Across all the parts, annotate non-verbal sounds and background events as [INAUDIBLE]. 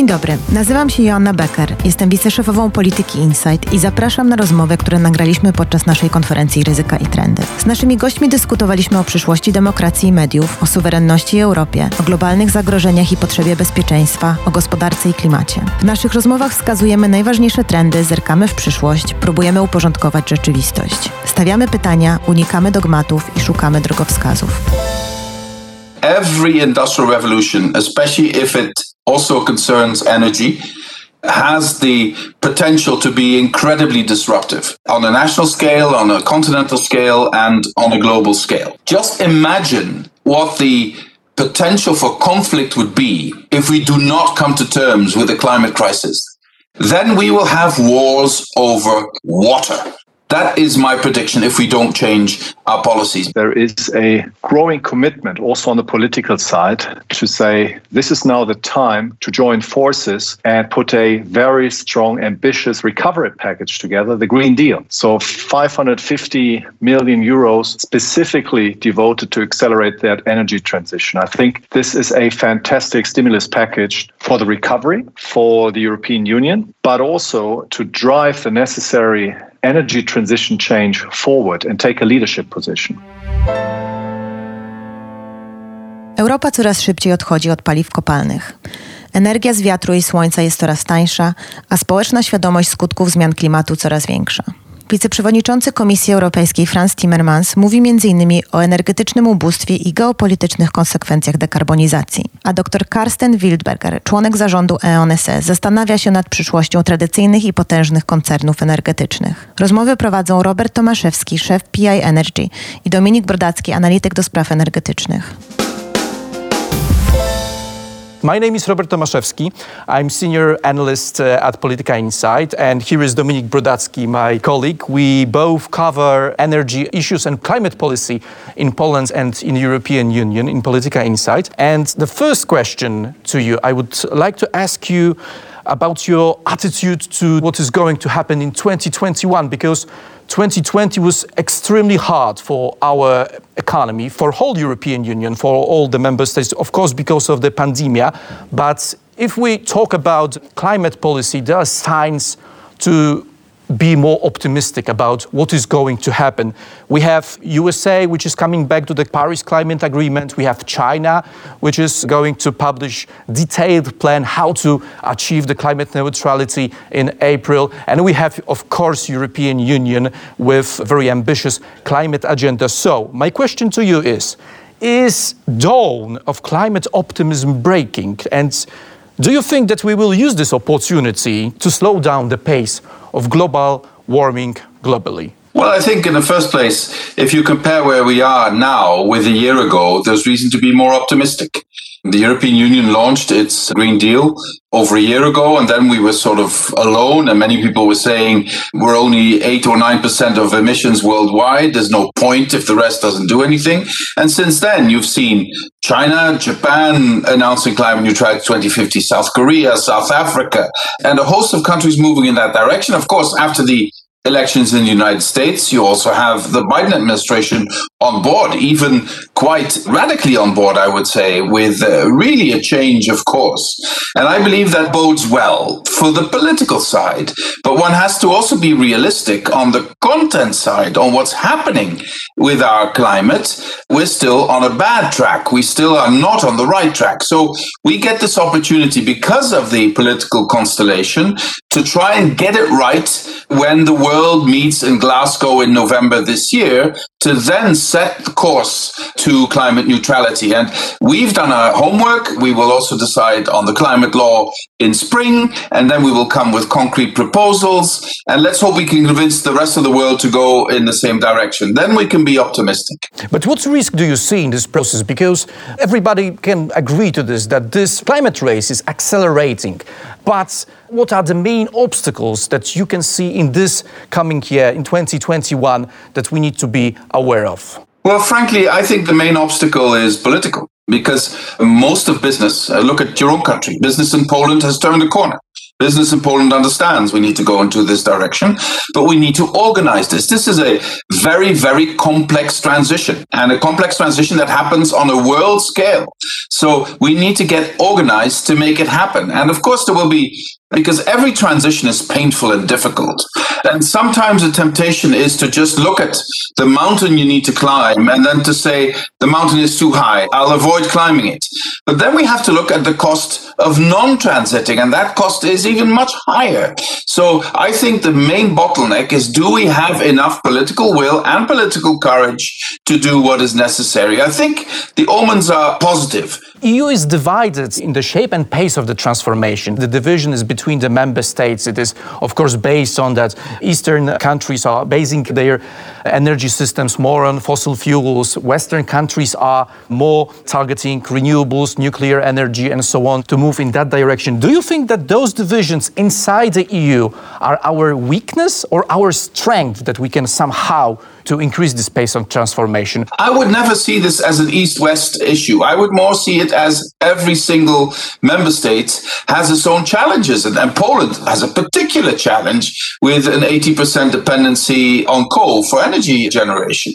Dzień dobry, nazywam się Joanna Becker, jestem wiceszefową polityki Insight i zapraszam na rozmowę, które nagraliśmy podczas naszej konferencji Ryzyka i Trendy. Z naszymi gośćmi dyskutowaliśmy o przyszłości demokracji i mediów, o suwerenności i Europie, o globalnych zagrożeniach i potrzebie bezpieczeństwa, o gospodarce i klimacie. W naszych rozmowach wskazujemy najważniejsze trendy, zerkamy w przyszłość, próbujemy uporządkować rzeczywistość. Stawiamy pytania, unikamy dogmatów i szukamy drogowskazów. Every industrial revolution, especially if it also concerns energy, has the potential to be incredibly disruptive on a national scale, on a continental scale, and on a global scale. Just imagine what the potential for conflict would be if we do not come to terms with the climate crisis. Then we will have wars over water. That is my prediction if we don't change our policies. There is a growing commitment also on the political side to say this is now the time to join forces and put a very strong, ambitious recovery package together, the Green Deal. So 550 million euros specifically devoted to accelerate that energy transition. I think this is a fantastic stimulus package for the recovery, for the European Union, but also to drive the necessary energy transition change forward and take a leadership position. Europa coraz szybciej odchodzi od paliw kopalnych. Energia z wiatru i słońca jest coraz tańsza, a społeczna świadomość skutków zmian klimatu coraz większa. Wiceprzewodniczący Komisji Europejskiej Franz Timmermans mówi m.in. o energetycznym ubóstwie i geopolitycznych konsekwencjach dekarbonizacji. A dr Karsten Wildberger, członek zarządu E.ON SE, zastanawia się nad przyszłością tradycyjnych i potężnych koncernów energetycznych. Rozmowy prowadzą Robert Tomaszewski, szef PI Energy i Dominik Brodacki, analityk do spraw energetycznych. My name is Robert Tomaszewski. I'm senior analyst uh, at Polityka Insight, and here is Dominik Brodacki, my colleague. We both cover energy issues and climate policy in Poland and in European Union in Polityka Insight. And the first question to you, I would like to ask you about your attitude to what is going to happen in 2021, because 2020 was extremely hard for our economy, for whole European Union, for all the member states, of course, because of the pandemic. But if we talk about climate policy, there are signs to be more optimistic about what is going to happen. We have USA, which is coming back to the Paris Climate Agreement. We have China, which is going to publish detailed plan how to achieve the climate neutrality in April. And we have, of course, European Union with very ambitious climate agenda. So my question to you is, is dawn of climate optimism breaking? And do you think that we will use this opportunity to slow down the pace of global warming globally? Well, I think in the first place, if you compare where we are now with a year ago, there's reason to be more optimistic. The European Union launched its Green Deal over a year ago, and then we were sort of alone. And many people were saying we're only eight or nine percent of emissions worldwide. There's no point if the rest doesn't do anything. And since then, you've seen China, Japan announcing climate neutrality 2050, South Korea, South Africa, and a host of countries moving in that direction. Of course, after the elections in the United States. You also have the Biden administration on board, even quite radically on board, I would say, with uh, really a change of course. And I believe that bodes well for the political side. But one has to also be realistic on the content side, on what's happening with our climate. We're still on a bad track. We still are not on the right track. So we get this opportunity because of the political constellation to try and get it right when the world meets in Glasgow in November this year to then set the course to climate neutrality. And we've done our homework. We will also decide on the climate law in spring, and then we will come with concrete proposals. And let's hope we can convince the rest of the world to go in the same direction. Then we can be optimistic. But what risk do you see in this process? Because everybody can agree to this that this climate race is accelerating. But what are the main obstacles that you can see in this coming year, in 2021, that we need to be aware of? Well, frankly, I think the main obstacle is political because most of business, uh, look at your own country, business in Poland has turned a corner. Business in Poland understands we need to go into this direction, but we need to organize this. This is a very, very complex transition and a complex transition that happens on a world scale. So we need to get organized to make it happen. And of course, there will be because every transition is painful and difficult. And sometimes the temptation is to just look at the mountain you need to climb and then to say, the mountain is too high, I'll avoid climbing it. But then we have to look at the cost of non transiting, and that cost is even much higher. So I think the main bottleneck is do we have enough political will and political courage to do what is necessary? I think the omens are positive. EU is divided in the shape and pace of the transformation. The division is between the member states. It is, of course, based on that Eastern countries are basing their energy systems more on fossil fuels. Western countries are more targeting renewables, nuclear energy, and so on to move in that direction. Do you think that those divisions inside the EU are our weakness or our strength that we can somehow to increase this pace of transformation? I would never see this as an east west issue. I would more see it as every single member state has its own challenges. And, and Poland has a particular challenge with an 80% dependency on coal for energy generation.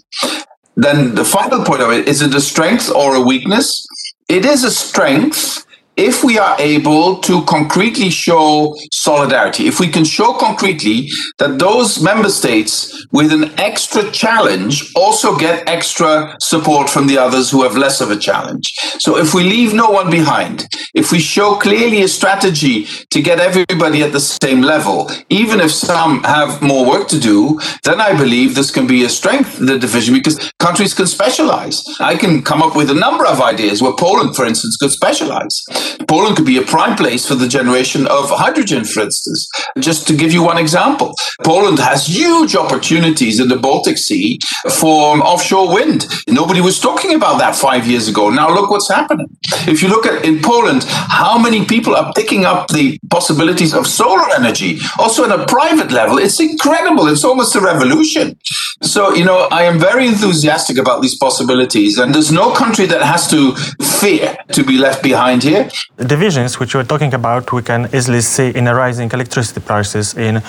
Then the final point of it is it a strength or a weakness? It is a strength if we are able to concretely show solidarity, if we can show concretely that those member states with an extra challenge also get extra support from the others who have less of a challenge. So if we leave no one behind, if we show clearly a strategy to get everybody at the same level, even if some have more work to do, then I believe this can be a strength, in the division, because countries can specialize. I can come up with a number of ideas where Poland, for instance, could specialize. Poland could be a prime place for the generation of hydrogen, for instance. Just to give you one example, Poland has huge opportunities in the Baltic Sea for offshore wind. Nobody was talking about that five years ago. Now look what's happening. If you look at in Poland, how many people are picking up the possibilities of solar energy, also at a private level, it's incredible. It's almost a revolution. So, you know, I am very enthusiastic about these possibilities, and there's no country that has to fear to be left behind here divisions which we're talking about, we can easily see in a rising electricity prices in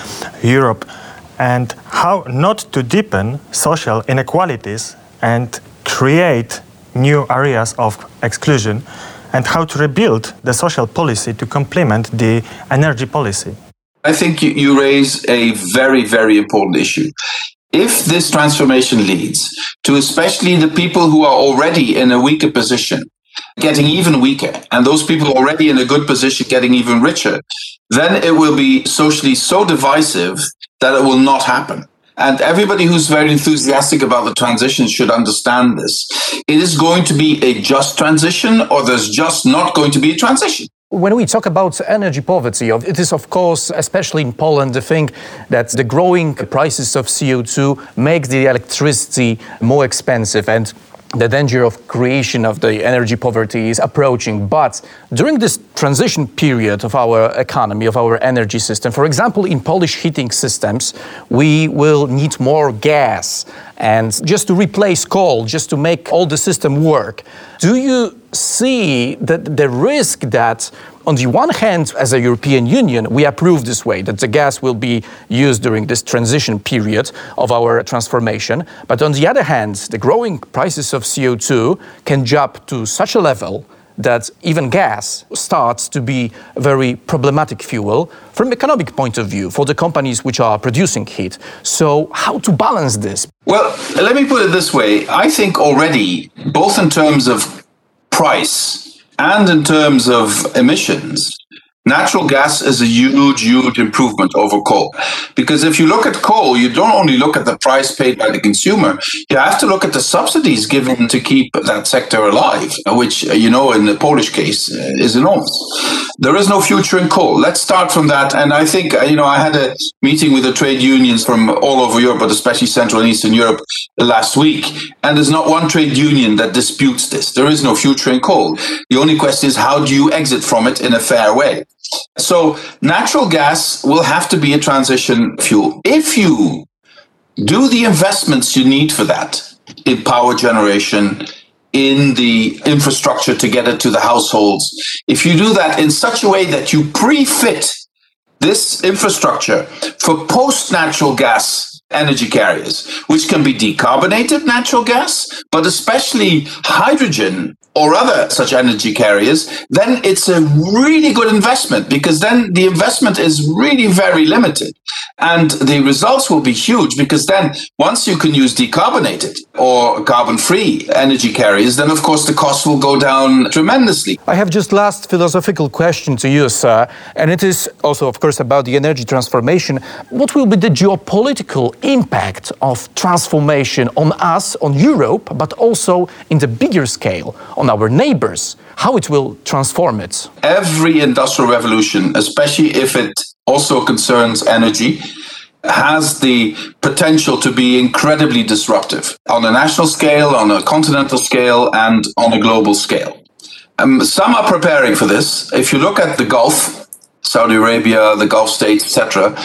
Europe, and how not to deepen social inequalities and create new areas of exclusion, and how to rebuild the social policy to complement the energy policy. I think you raise a very, very important issue if this transformation leads to especially the people who are already in a weaker position getting even weaker and those people already in a good position getting even richer, then it will be socially so divisive that it will not happen. And everybody who's very enthusiastic about the transition should understand this. It is going to be a just transition, or there's just not going to be a transition. When we talk about energy poverty, it is, of course, especially in Poland, the thing that the growing prices of CO2 make the electricity more expensive. And the danger of creation of the energy poverty is approaching. But during this transition period of our economy, of our energy system, for example, in Polish heating systems, we will need more gas and just to replace coal, just to make all the system work. Do you see that the risk that on the one hand, as a European Union, we approve this way that the gas will be used during this transition period of our transformation. But on the other hand, the growing prices of CO2 can jump to such a level that even gas starts to be a very problematic fuel from economic point of view for the companies which are producing heat. So how to balance this? Well, let me put it this way. I think already, both in terms of price and in terms of emissions, Natural gas is a huge, huge improvement over coal. Because if you look at coal, you don't only look at the price paid by the consumer, you have to look at the subsidies given to keep that sector alive, which, you know, in the Polish case uh, is enormous. There is no future in coal. Let's start from that. And I think, uh, you know, I had a meeting with the trade unions from all over Europe, but especially Central and Eastern Europe last week. And there's not one trade union that disputes this. There is no future in coal. The only question is how do you exit from it in a fair way? So natural gas will have to be a transition fuel. If you do the investments you need for that in power generation, in the infrastructure to get it to the households, if you do that in such a way that you pre-fit this infrastructure for post natural gas energy carriers, which can be decarbonated natural gas, but especially hydrogen or other such energy carriers, then it's a really good investment because then the investment is really very limited. And the results will be huge because then once you can use decarbonated or carbon free energy carriers, then of course the cost will go down tremendously. I have just last philosophical question to you, sir, and it is also, of course, about the energy transformation. What will be the geopolitical impact of transformation on us, on Europe, but also in the bigger scale on our neighbors? How it will transform it? Every industrial revolution, especially if it also concerns energy, has the potential to be incredibly disruptive on a national scale, on a continental scale, and on a global scale. Um, some are preparing for this. If you look at the Gulf, Saudi Arabia, the Gulf states, etc.,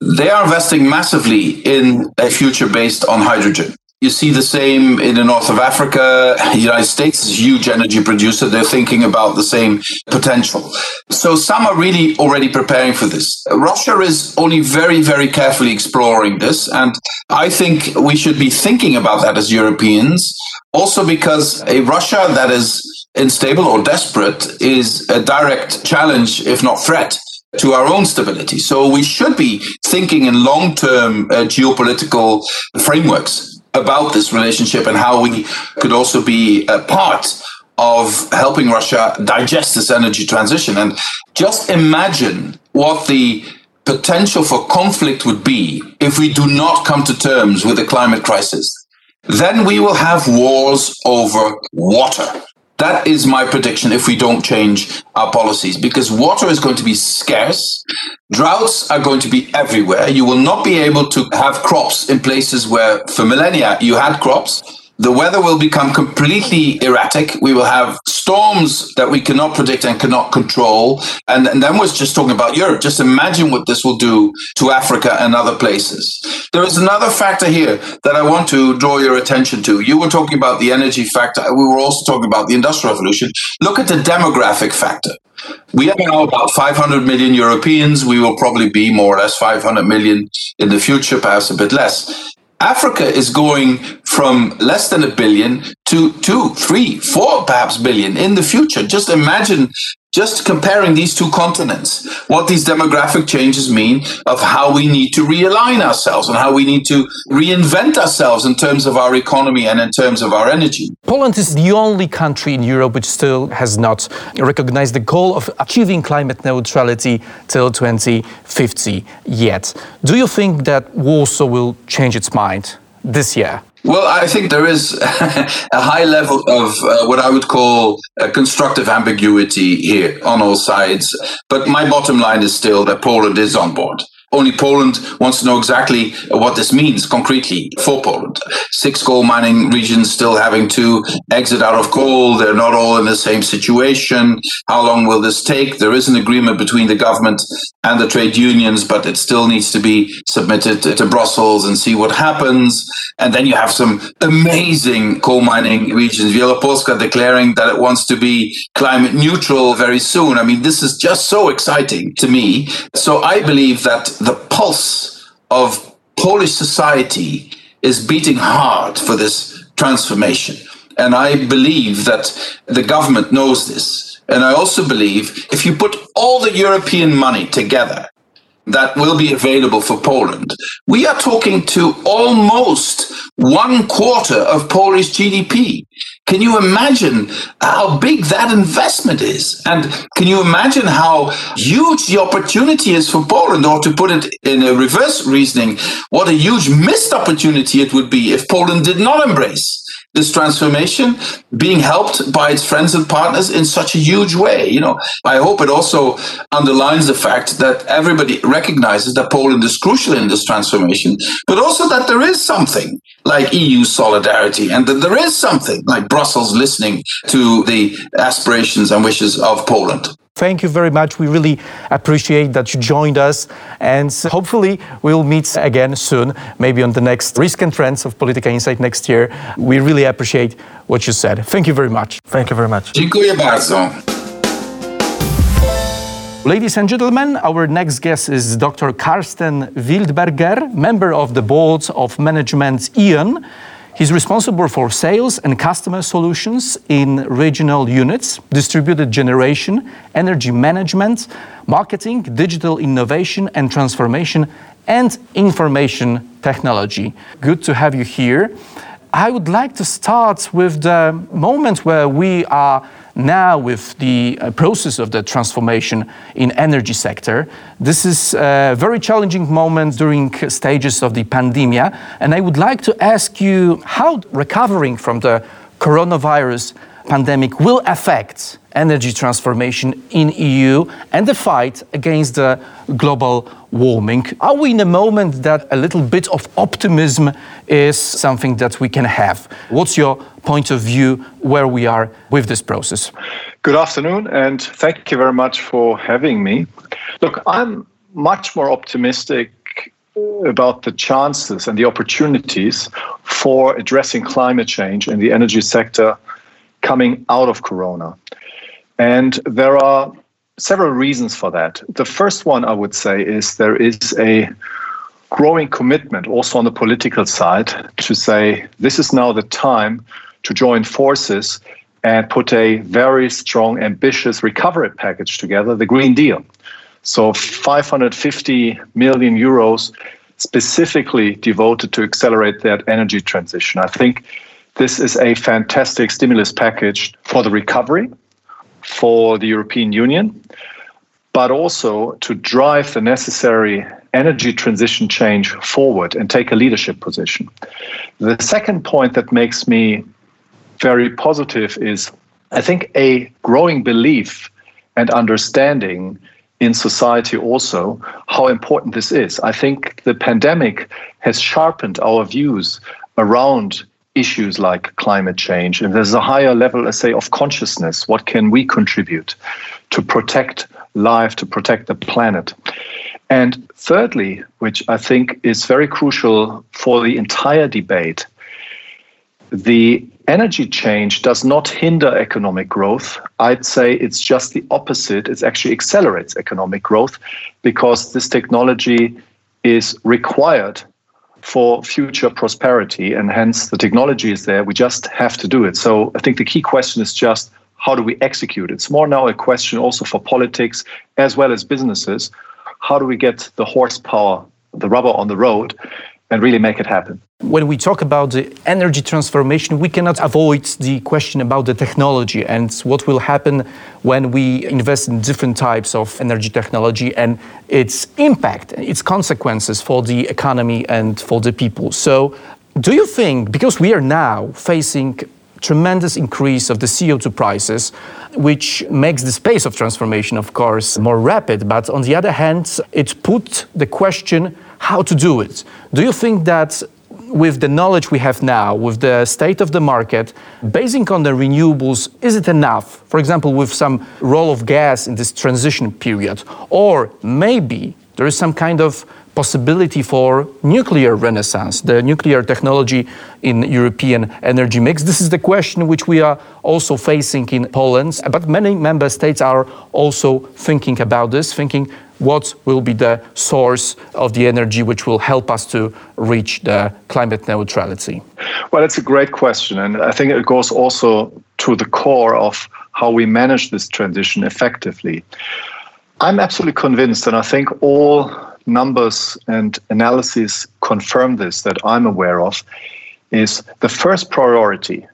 they are investing massively in a future based on hydrogen. You see the same in the north of Africa. The United States is a huge energy producer. They're thinking about the same potential. So some are really already preparing for this. Russia is only very, very carefully exploring this. And I think we should be thinking about that as Europeans. Also because a Russia that is unstable or desperate is a direct challenge, if not threat to our own stability. So we should be thinking in long term uh, geopolitical frameworks about this relationship and how we could also be a part of helping Russia digest this energy transition. And just imagine what the potential for conflict would be if we do not come to terms with the climate crisis. Then we will have wars over water. That is my prediction if we don't change our policies because water is going to be scarce. Droughts are going to be everywhere. You will not be able to have crops in places where for millennia you had crops the weather will become completely erratic. We will have storms that we cannot predict and cannot control. And, and then we're just talking about Europe. Just imagine what this will do to Africa and other places. There is another factor here that I want to draw your attention to. You were talking about the energy factor. We were also talking about the industrial revolution. Look at the demographic factor. We have now about 500 million Europeans. We will probably be more or less 500 million in the future, perhaps a bit less. Africa is going from less than a billion to two, three, four, perhaps billion in the future. Just imagine just comparing these two continents, what these demographic changes mean of how we need to realign ourselves and how we need to reinvent ourselves in terms of our economy and in terms of our energy. Poland is the only country in Europe which still has not recognized the goal of achieving climate neutrality till 2050 yet. Do you think that Warsaw will change its mind this year? Well, I think there is [LAUGHS] a high level of uh, what I would call a constructive ambiguity here on all sides. But my bottom line is still that Poland is on board. Only Poland wants to know exactly what this means concretely for Poland. Six coal mining regions still having to exit out of coal. They're not all in the same situation. How long will this take? There is an agreement between the government and the trade unions, but it still needs to be submitted to Brussels and see what happens. And then you have some amazing coal mining regions. Wielkopolska declaring that it wants to be climate neutral very soon. I mean, this is just so exciting to me. So I believe that the pulse of Polish society is beating hard for this transformation. And I believe that the government knows this. And I also believe if you put all the European money together that will be available for Poland, we are talking to almost one quarter of Polish GDP. Can you imagine how big that investment is? And can you imagine how huge the opportunity is for Poland? Or to put it in a reverse reasoning, what a huge missed opportunity it would be if Poland did not embrace this transformation being helped by its friends and partners in such a huge way. You know, I hope it also underlines the fact that everybody recognizes that Poland is crucial in this transformation, but also that there is something like EU solidarity and that there is something like Brussels listening to the aspirations and wishes of Poland. Thank you very much. We really appreciate that you joined us. And hopefully, we'll meet again soon, maybe on the next Risk and Trends of Polityka Insight next year. We really appreciate what you said. Thank you very much. Thank you very much. Dziękuję bardzo. Ladies and gentlemen, our next guest is Dr. Karsten Wildberger, member of the board of management E.ON. He's responsible for sales and customer solutions in regional units, distributed generation, energy management, marketing, digital innovation and transformation, and information technology. Good to have you here. I would like to start with the moment where we are now with the uh, process of the transformation in energy sector. This is a very challenging moment during stages of the pandemic, and I would like to ask you how recovering from the coronavirus pandemic will affect energy transformation in EU and the fight against the global warming. Are we in a moment that a little bit of optimism is something that we can have? What's your point of view where we are with this process? Good afternoon, and thank you very much for having me. Look, I'm much more optimistic about the chances and the opportunities for addressing climate change in the energy sector coming out of Corona. And there are several reasons for that. The first one I would say is there is a growing commitment also on the political side to say this is now the time to join forces and put a very strong, ambitious recovery package together, the Green Deal. So 550 million euros specifically devoted to accelerate that energy transition. I think this is a fantastic stimulus package for the recovery, for the European Union, but also to drive the necessary energy transition change forward and take a leadership position. The second point that makes me very positive is I think a growing belief and understanding in society also how important this is. I think the pandemic has sharpened our views around issues like climate change and there's a higher level let's say of consciousness what can we contribute to protect life to protect the planet and thirdly which i think is very crucial for the entire debate the energy change does not hinder economic growth. I'd say it's just the opposite. It actually accelerates economic growth because this technology is required for future prosperity, and hence the technology is there. We just have to do it. So I think the key question is just how do we execute? It's more now a question also for politics as well as businesses. How do we get the horsepower, the rubber on the road, and really make it happen. When we talk about the energy transformation, we cannot avoid the question about the technology and what will happen when we invest in different types of energy technology and its impact, its consequences for the economy and for the people. So, do you think, because we are now facing tremendous increase of the CO2 prices, which makes the space of transformation, of course, more rapid. But on the other hand, it put the question how to do it. Do you think that with the knowledge we have now, with the state of the market, basing on the renewables, is it enough? For example, with some role of gas in this transition period, or maybe there is some kind of possibility for nuclear renaissance, the nuclear technology in European energy mix. This is the question which we are also facing in Poland, but many member states are also thinking about this, thinking what will be the source of the energy which will help us to reach the climate neutrality? Well, it's a great question. And I think it goes also to the core of how we manage this transition effectively. I'm absolutely convinced, and I think all numbers and analyses confirm this that I'm aware of, is the first priority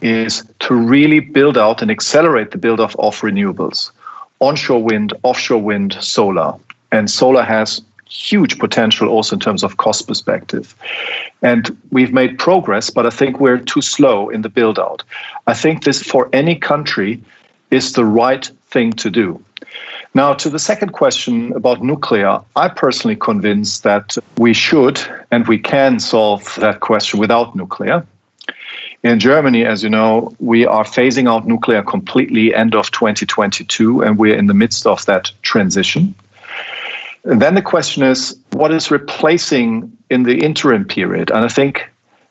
is to really build out and accelerate the build of, renewables onshore wind, offshore wind, solar. And solar has huge potential also in terms of cost perspective. And we've made progress, but I think we're too slow in the build out. I think this for any country is the right thing to do. Now, to the second question about nuclear, I personally convinced that we should and we can solve that question without nuclear. In Germany, as you know, we are phasing out nuclear completely end of 2022, and we're in the midst of that transition. And then the question is, what is replacing in the interim period? And I think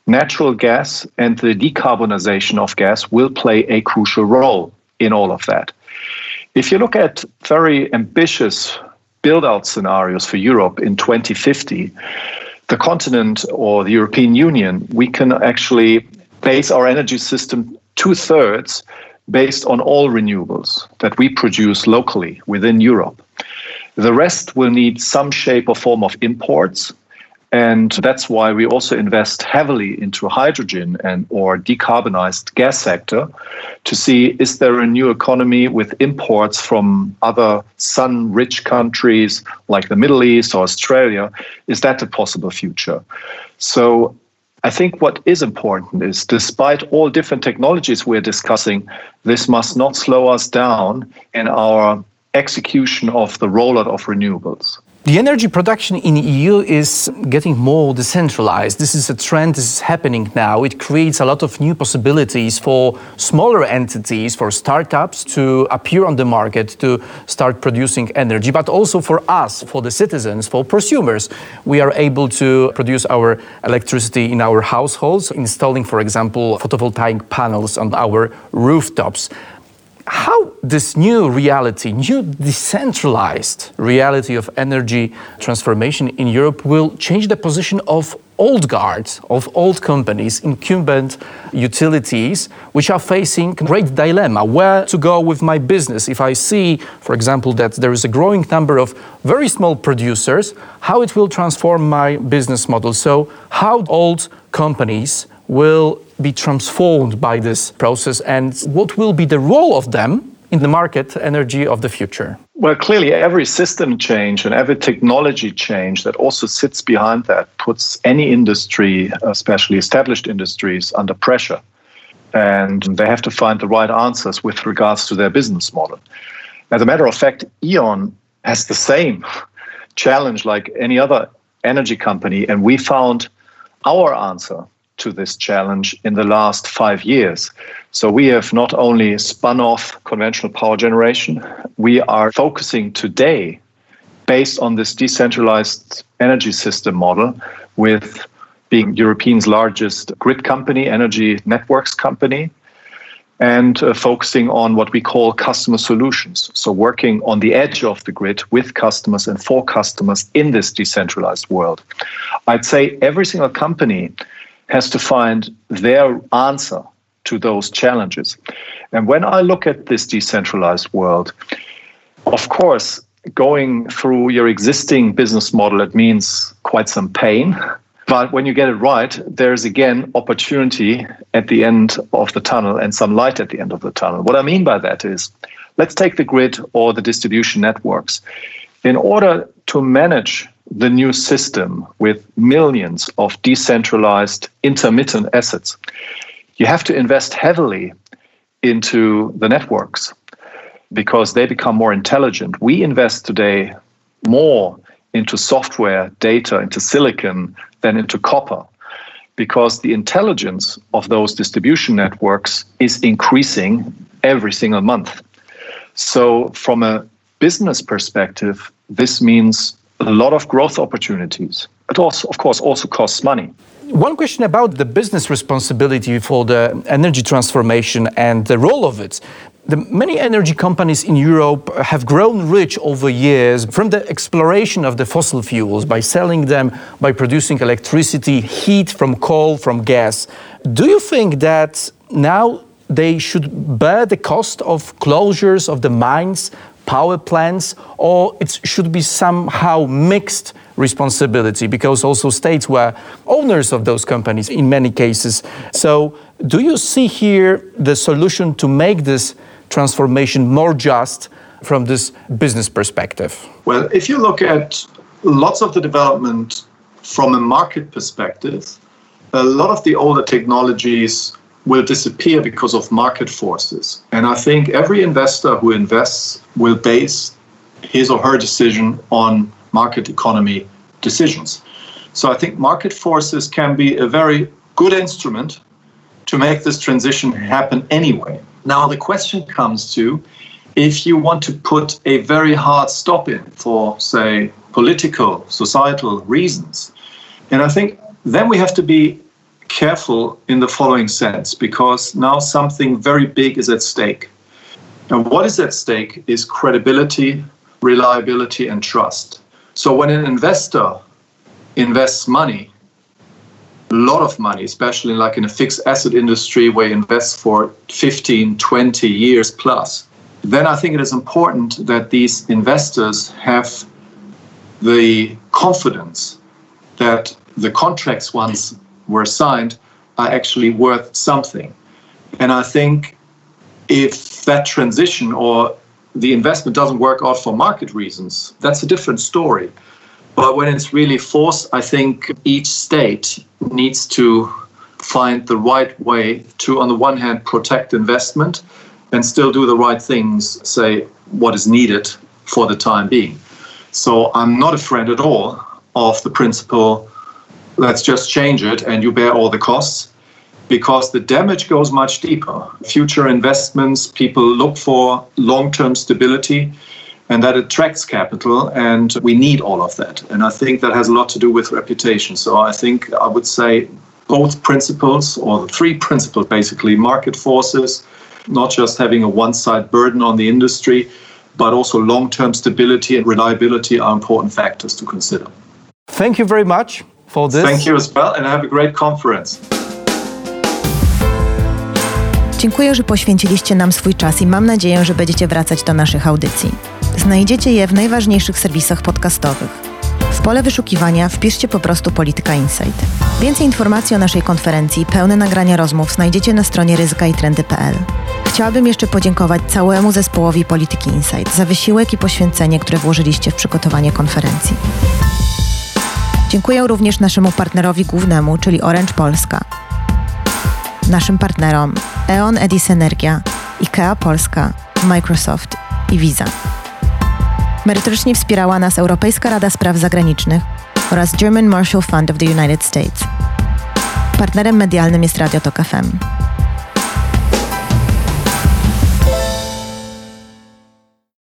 natural gas and the decarbonization of gas will play a crucial role in all of that. If you look at very ambitious build out scenarios for Europe in 2050, the continent or the European Union, we can actually base our energy system two thirds based on all renewables that we produce locally within Europe. The rest will need some shape or form of imports. And that's why we also invest heavily into hydrogen and or decarbonized gas sector to see is there a new economy with imports from other sun-rich countries like the Middle East or Australia? Is that a possible future? So I think what is important is despite all different technologies we're discussing, this must not slow us down in our execution of the rollout of renewables. The energy production in the EU is getting more decentralized. This is a trend this is happening now. It creates a lot of new possibilities for smaller entities, for startups to appear on the market to start producing energy, but also for us, for the citizens, for prosumers. We are able to produce our electricity in our households, installing, for example, photovoltaic panels on our rooftops how this new reality, new decentralized reality of energy transformation in Europe will change the position of old guards, of old companies, incumbent utilities, which are facing great dilemma where to go with my business. If I see, for example, that there is a growing number of very small producers, how it will transform my business model. So, how old companies will be transformed by this process and what will be the role of them in the market energy of the future? Well, clearly, every system change and every technology change that also sits behind that puts any industry, especially established industries, under pressure. And they have to find the right answers with regards to their business model. As a matter of fact, E.ON has the same [LAUGHS] challenge like any other energy company. And we found our answer to this challenge in the last five years. So we have not only spun off conventional power generation, we are focusing today based on this decentralized energy system model with being Europe's largest grid company, energy networks company, and uh, focusing on what we call customer solutions. So, working on the edge of the grid with customers and for customers in this decentralized world. I'd say every single company has to find their answer to those challenges. And when I look at this decentralized world, of course, going through your existing business model, it means quite some pain. But when you get it right, there's again opportunity at the end of the tunnel and some light at the end of the tunnel. What I mean by that is let's take the grid or the distribution networks. In order to manage the new system with millions of decentralized intermittent assets, you have to invest heavily into the networks because they become more intelligent. We invest today more into software, data, into silicon than into copper because the intelligence of those distribution networks is increasing every single month. So, from a business perspective, this means a lot of growth opportunities. It also, of course, also costs money. One question about the business responsibility for the energy transformation and the role of it. The many energy companies in Europe have grown rich over years from the exploration of the fossil fuels by selling them, by producing electricity, heat from coal, from gas. Do you think that now they should bear the cost of closures of the mines power plants, or it should be somehow mixed responsibility because also states were owners of those companies in many cases. So, do you see here the solution to make this transformation more just from this business perspective? Well, if you look at lots of the development from a market perspective, a lot of the older technologies will disappear because of market forces. And I think every investor who invests will base his or her decision on market economy decisions. So I think market forces can be a very good instrument to make this transition happen anyway. Now, the question comes to if you want to put a very hard stop in for, say, political, societal reasons. And I think then we have to be careful in the following sense because now something very big is at stake. And what is at stake is credibility, reliability, and trust. So when an investor invests money, a lot of money, especially like in a fixed asset industry where you invest for 15, 20 years plus, then I think it is important that these investors have the confidence that the contracts once were signed are actually worth something. And I think if that transition or the investment doesn't work out for market reasons, that's a different story. But when it's really forced, I think each state needs to find the right way to, on the one hand, protect investment and still do the right things, say what is needed for the time being. So I'm not a friend at all of the principle let's just change it and you bear all the costs because the damage goes much deeper. Future investments, people look for long term stability and that attracts capital and we need all of that. And i think that has a lot to do with reputation. So i think i would say both principles or the three principles basically market forces not just having a one side burden on the industry but also long term stability and reliability are important factors to consider. Thank you very much for this thank you as well and have a great conference Dziękuję, że poświęciliście nam swój czas i mam nadzieję, że będziecie wracać do naszych audycji. Znajdziecie je w najważniejszych serwisach podcastowych. W pole wyszukiwania wpiszcie po prostu Polityka Insight. Więcej informacji o naszej konferencji, pełne nagrania rozmów znajdziecie na stronie ryzykaiTrendy.pl. Chciałabym jeszcze podziękować całemu zespołowi Polityki Insight za wysiłek i poświęcenie, które włożyliście w przygotowanie konferencji. Dziękuję również naszemu partnerowi głównemu, czyli Orange Polska. Naszym partnerom E.ON Edis Energia, IKEA Polska, Microsoft i Visa. Merytorycznie wspierała nas Europejska Rada Spraw Zagranicznych oraz German Marshall Fund of the United States. Partnerem medialnym jest Radio Tok FM.